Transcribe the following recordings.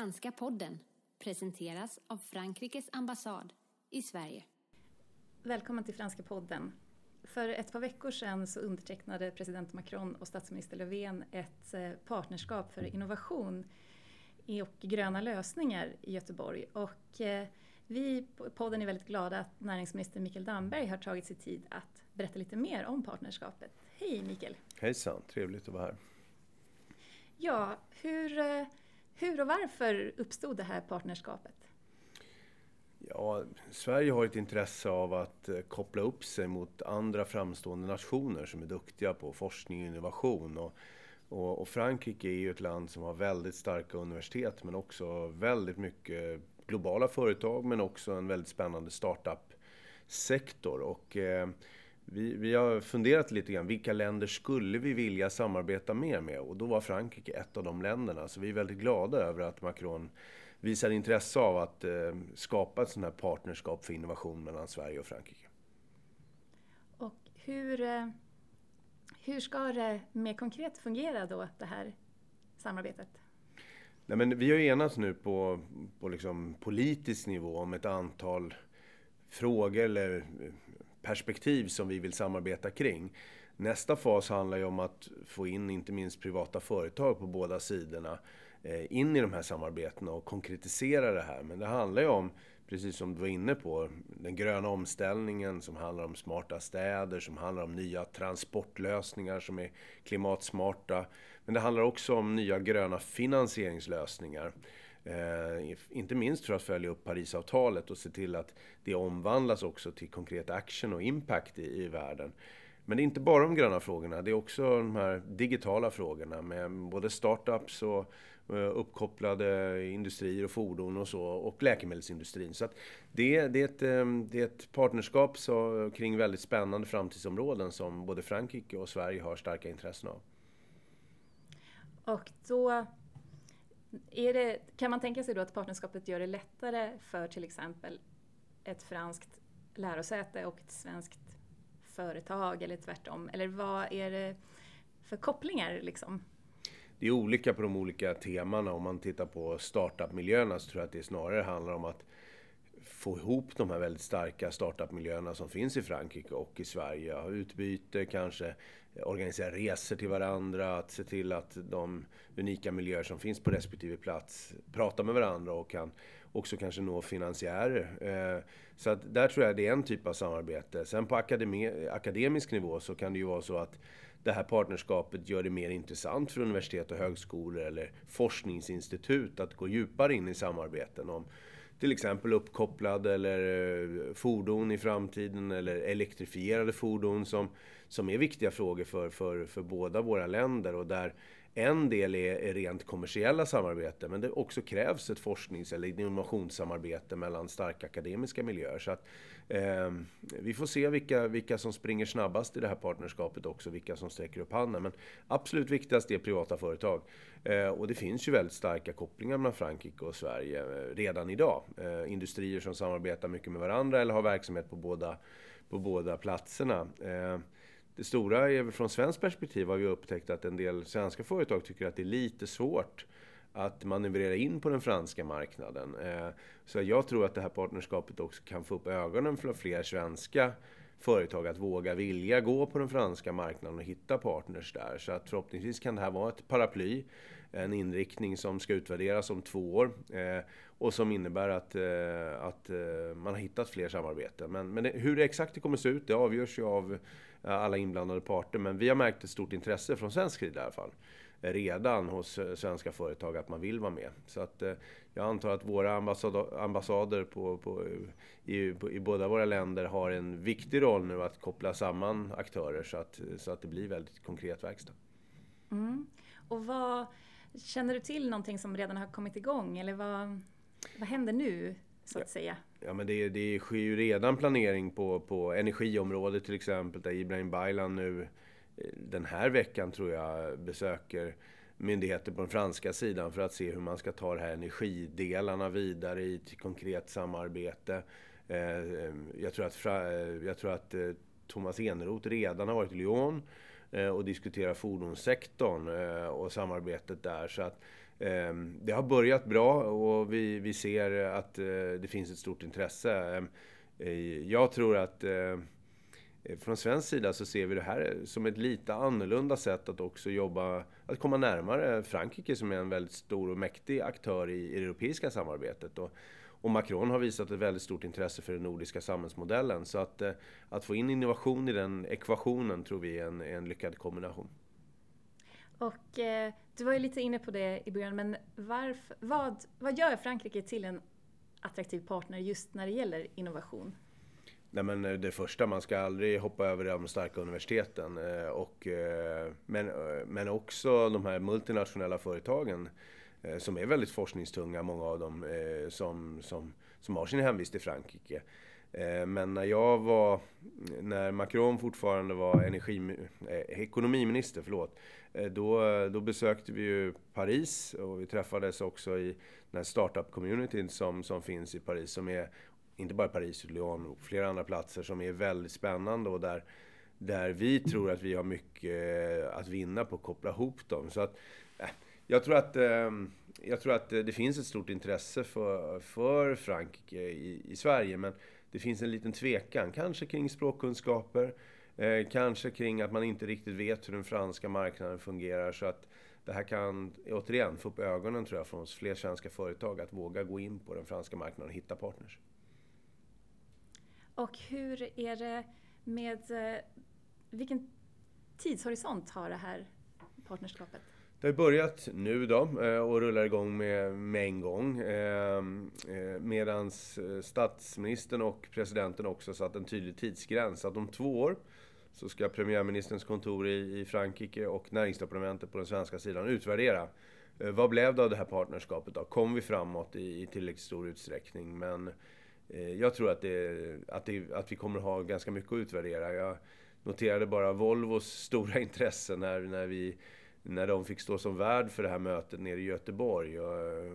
Franska podden presenteras av Frankrikes ambassad i Sverige. Välkommen till Franska podden. För ett par veckor sedan så undertecknade president Macron och statsminister Löfven ett eh, partnerskap för innovation och gröna lösningar i Göteborg. Och eh, vi på podden är väldigt glada att näringsminister Mikael Damberg har tagit sig tid att berätta lite mer om partnerskapet. Hej Mikael! Hejsan, trevligt att vara här. Ja, hur, eh, hur och varför uppstod det här partnerskapet? Ja, Sverige har ett intresse av att eh, koppla upp sig mot andra framstående nationer som är duktiga på forskning och innovation. Och, och, och Frankrike är ju ett land som har väldigt starka universitet men också väldigt mycket globala företag men också en väldigt spännande startup-sektor. Och, eh, vi, vi, har funderat lite grann, vilka länder skulle vi vilja samarbeta mer med? Och då var Frankrike ett av de länderna. Så vi är väldigt glada över att Macron visar intresse av att eh, skapa ett sånt här partnerskap för innovation mellan Sverige och Frankrike. Och hur, eh, hur ska det mer konkret fungera då, det här samarbetet? Nej, men vi har enats nu på, på liksom politisk nivå om ett antal frågor eller perspektiv som vi vill samarbeta kring. Nästa fas handlar ju om att få in inte minst privata företag på båda sidorna eh, in i de här samarbetena och konkretisera det här. Men det handlar ju om, precis som du var inne på, den gröna omställningen som handlar om smarta städer, som handlar om nya transportlösningar som är klimatsmarta. Men det handlar också om nya gröna finansieringslösningar. Eh, inte minst för att följa upp Parisavtalet och se till att det omvandlas också till konkret action och impact i, i världen. Men det är inte bara de gröna frågorna, det är också de här digitala frågorna med både startups och eh, uppkopplade industrier och fordon och så och läkemedelsindustrin. Så det, det, är ett, eh, det är ett partnerskap så, kring väldigt spännande framtidsområden som både Frankrike och Sverige har starka intressen av. Och då det, kan man tänka sig då att partnerskapet gör det lättare för till exempel ett franskt lärosäte och ett svenskt företag eller tvärtom? Eller vad är det för kopplingar liksom? Det är olika på de olika temana. Om man tittar på startup-miljöerna så tror jag att det snarare handlar om att få ihop de här väldigt starka startup-miljöerna som finns i Frankrike och i Sverige. Ha utbyte, kanske eh, organisera resor till varandra, att se till att de unika miljöer som finns på respektive plats pratar med varandra och kan också kanske nå finansiärer. Eh, så att där tror jag det är en typ av samarbete. Sen på akademisk nivå så kan det ju vara så att det här partnerskapet gör det mer intressant för universitet och högskolor eller forskningsinstitut att gå djupare in i samarbeten om till exempel uppkopplade eller eh, fordon i framtiden eller elektrifierade fordon som, som är viktiga frågor för, för, för båda våra länder och där en del är, är rent kommersiella samarbeten men det också krävs ett forsknings eller innovationssamarbete mellan starka akademiska miljöer. Så att, eh, vi får se vilka, vilka som springer snabbast i det här partnerskapet också, vilka som sträcker upp handen. Men absolut viktigast är privata företag. Eh, och det finns ju väldigt starka kopplingar mellan Frankrike och Sverige eh, redan idag. Eh, industrier som samarbetar mycket med varandra eller har verksamhet på båda, på båda platserna. Eh, det stora är väl från svenskt perspektiv har vi upptäckt att en del svenska företag tycker att det är lite svårt att manövrera in på den franska marknaden. Eh, så jag tror att det här partnerskapet också kan få upp ögonen för fler svenska företag att våga vilja gå på den franska marknaden och hitta partners där. Så att förhoppningsvis kan det här vara ett paraply, en inriktning som ska utvärderas om två år eh, och som innebär att, eh, att man har hittat fler samarbeten. Men, men det, hur det exakt det kommer att se ut, det avgörs ju av Eh, alla inblandade parter. Men vi har märkt ett stort intresse från svensk sida i alla fall eh, redan hos eh, svenska företag att man vill vara med. Så att eh, jag antar att våra ambassader på, på, i, på, i båda våra länder har en viktig roll nu att koppla samman aktörer så att, så att det blir väldigt konkret verkstad. Mm. Och vad, känner du till någonting som redan har kommit igång eller vad, vad händer nu? Så att ja. säga? Ja, men det, det sker ju redan planering på, på energiområdet till exempel där Ibrahim Baylan nu den här veckan tror jag besöker myndigheter på den franska sidan för att se hur man ska ta de här energidelarna vidare i ett konkret samarbete. Eh, jag tror att, jag tror att eh, Thomas Eneroth redan har varit i Lyon eh, och diskuterat fordonssektorn och samarbetet där. Så att Ehm, det har börjat bra och vi, vi ser att eh, det finns ett stort intresse. Ehm, eh, jag tror att eh, från svensk sida så ser vi det här som ett lite annorlunda sätt att också jobba, att komma närmare Frankrike som är en väldigt stor och mäktig aktör i, det europeiska samarbetet. Och, och Macron har visat ett väldigt stort intresse för den nordiska samhällsmodellen. Så att, att få in innovation i den ekvationen tror vi är en, en lyckad kombination. Och eh, du var ju lite inne på det i början, men varför, vad, vad gör Frankrike till en attraktiv partner just när det gäller innovation? Nej, men eh, det första, man ska aldrig hoppa över de starka universiteten. Eh, och, eh, men, men också de här multinationella företagen som är väldigt forskningstunga, många av dem som, som, som har sin hemvist i Frankrike. Men när jag var, när Macron fortfarande var energi, ekonomiminister, förlåt, Eh, då, då besökte vi ju Paris och vi träffades också i den här startup-communityn som, som finns i Paris, som är inte bara Paris, Lyon och flera andra platser som är väldigt spännande och där, där vi tror att vi har mycket eh, att vinna på att koppla ihop dem. Så att, eh, jag tror att, ehm, jag tror att det finns ett stort intresse för, för Frankrike i, i Sverige, men det finns en liten tvekan, kanske kring språkkunskaper, eh, kanske kring att man inte riktigt vet hur den franska marknaden fungerar. Så att det här kan, återigen, få upp ögonen tror jag från fler svenska företag att våga gå in på den franska marknaden och hitta partners. Och hur är det med, eh, vilken tidshorisont har det här partnerskapet? Det har börjat nu då eh, och rullar igång med, med en gång. Medan statsministern och presidenten också satt en tydlig tidsgräns. Att om två år så ska premiärministerns kontor i, Frankrike och näringsdepartementet på den svenska sidan utvärdera. Eh, vad blev det av det här partnerskapet då? Kom vi framåt i, i tillräckligt stor utsträckning? Men Eh, jag tror att, det, att, det, att vi kommer ha ganska mycket att utvärdera. Jag noterade bara Volvos stora intresse när, när, vi, när de fick stå som värd för det här mötet nere i Göteborg. Och, eh,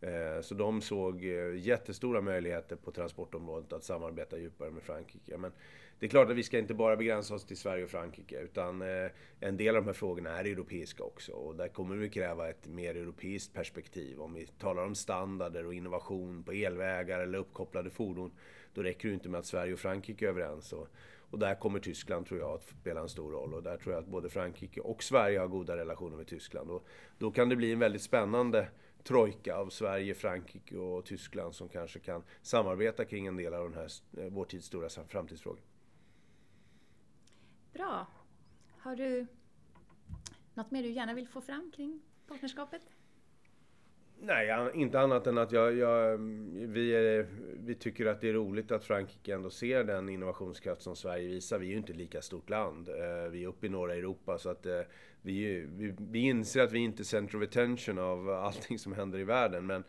Eh, så de såg eh, jättestora möjligheter på transportområdet att samarbeta djupare med Frankrike. Men det är klart att vi ska inte bara begränsa oss till Sverige och Frankrike utan eh, en del av de här frågorna är europeiska också och där kommer vi kräva ett mer europeiskt perspektiv. Om vi talar om standarder och innovation på elvägar eller uppkopplade fordon då räcker det inte med att Sverige och Frankrike är överens. Och, och där kommer Tyskland, tror jag, att spela en stor roll. Och där tror jag att både Frankrike och Sverige har goda relationer med Tyskland. Och då kan det bli en väldigt spännande trojka av Sverige, Frankrike och Tyskland som kanske kan samarbeta kring en del av den här, eh, vår tids stora framtidsfrågor. Bra. Har du något mer du gärna vill få fram kring partnerskapet? Nej, inte annat än att jag, jag, vi, är, vi tycker att det är roligt att Frankrike ändå ser den innovationskraft som Sverige visar. Vi är ju inte ett lika stort land. Eh, vi är uppe i norra Europa så att eh, vi, vi, vi inser att vi inte är center of attention av allting som händer i världen. Men,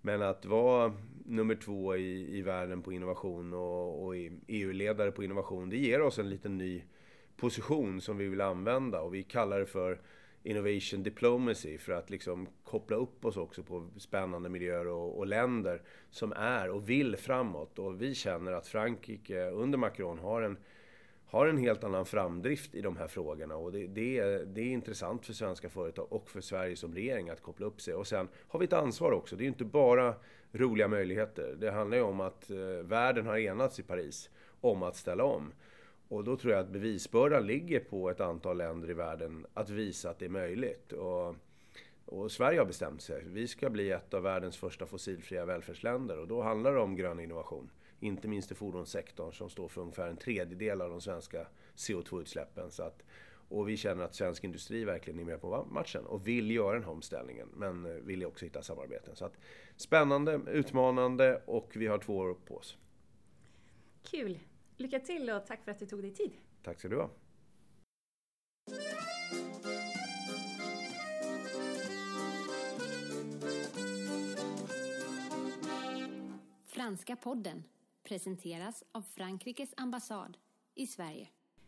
men att vara nummer två i, i världen på innovation och, och EU-ledare på innovation, det ger oss en liten ny position som vi vill använda och vi kallar det för Innovation Diplomacy för att liksom koppla upp oss också på spännande miljöer och, och, länder som är och vill framåt. Och vi känner att Frankrike under Macron har en, har en helt annan framdrift i de här frågorna och det, det, är, det är intressant för svenska företag och för Sverige som regering att koppla upp sig. Och sen har vi ett ansvar också. Det är inte bara roliga möjligheter. Det handlar ju om att eh, världen har enats i Paris om att ställa om. Och då tror jag att bevisbördan ligger på ett antal länder i världen att visa att det är möjligt. Och, och, Sverige har bestämt sig. Vi ska bli ett av världens första fossilfria välfärdsländer och då handlar det om grön innovation. Inte minst i fordonssektorn som står för ungefär en tredjedel av de svenska CO2-utsläppen. Så att, och vi känner att svensk industri verkligen är med på matchen och vill göra den här omställningen. Men eh, vill också hitta samarbeten. Så att, spännande, utmanande och vi har två år på oss. Kul! Lycka till och tack för att du tog dig tid. Tack ska du ha. Franska podden presenteras av Frankrikes ambassad i Sverige.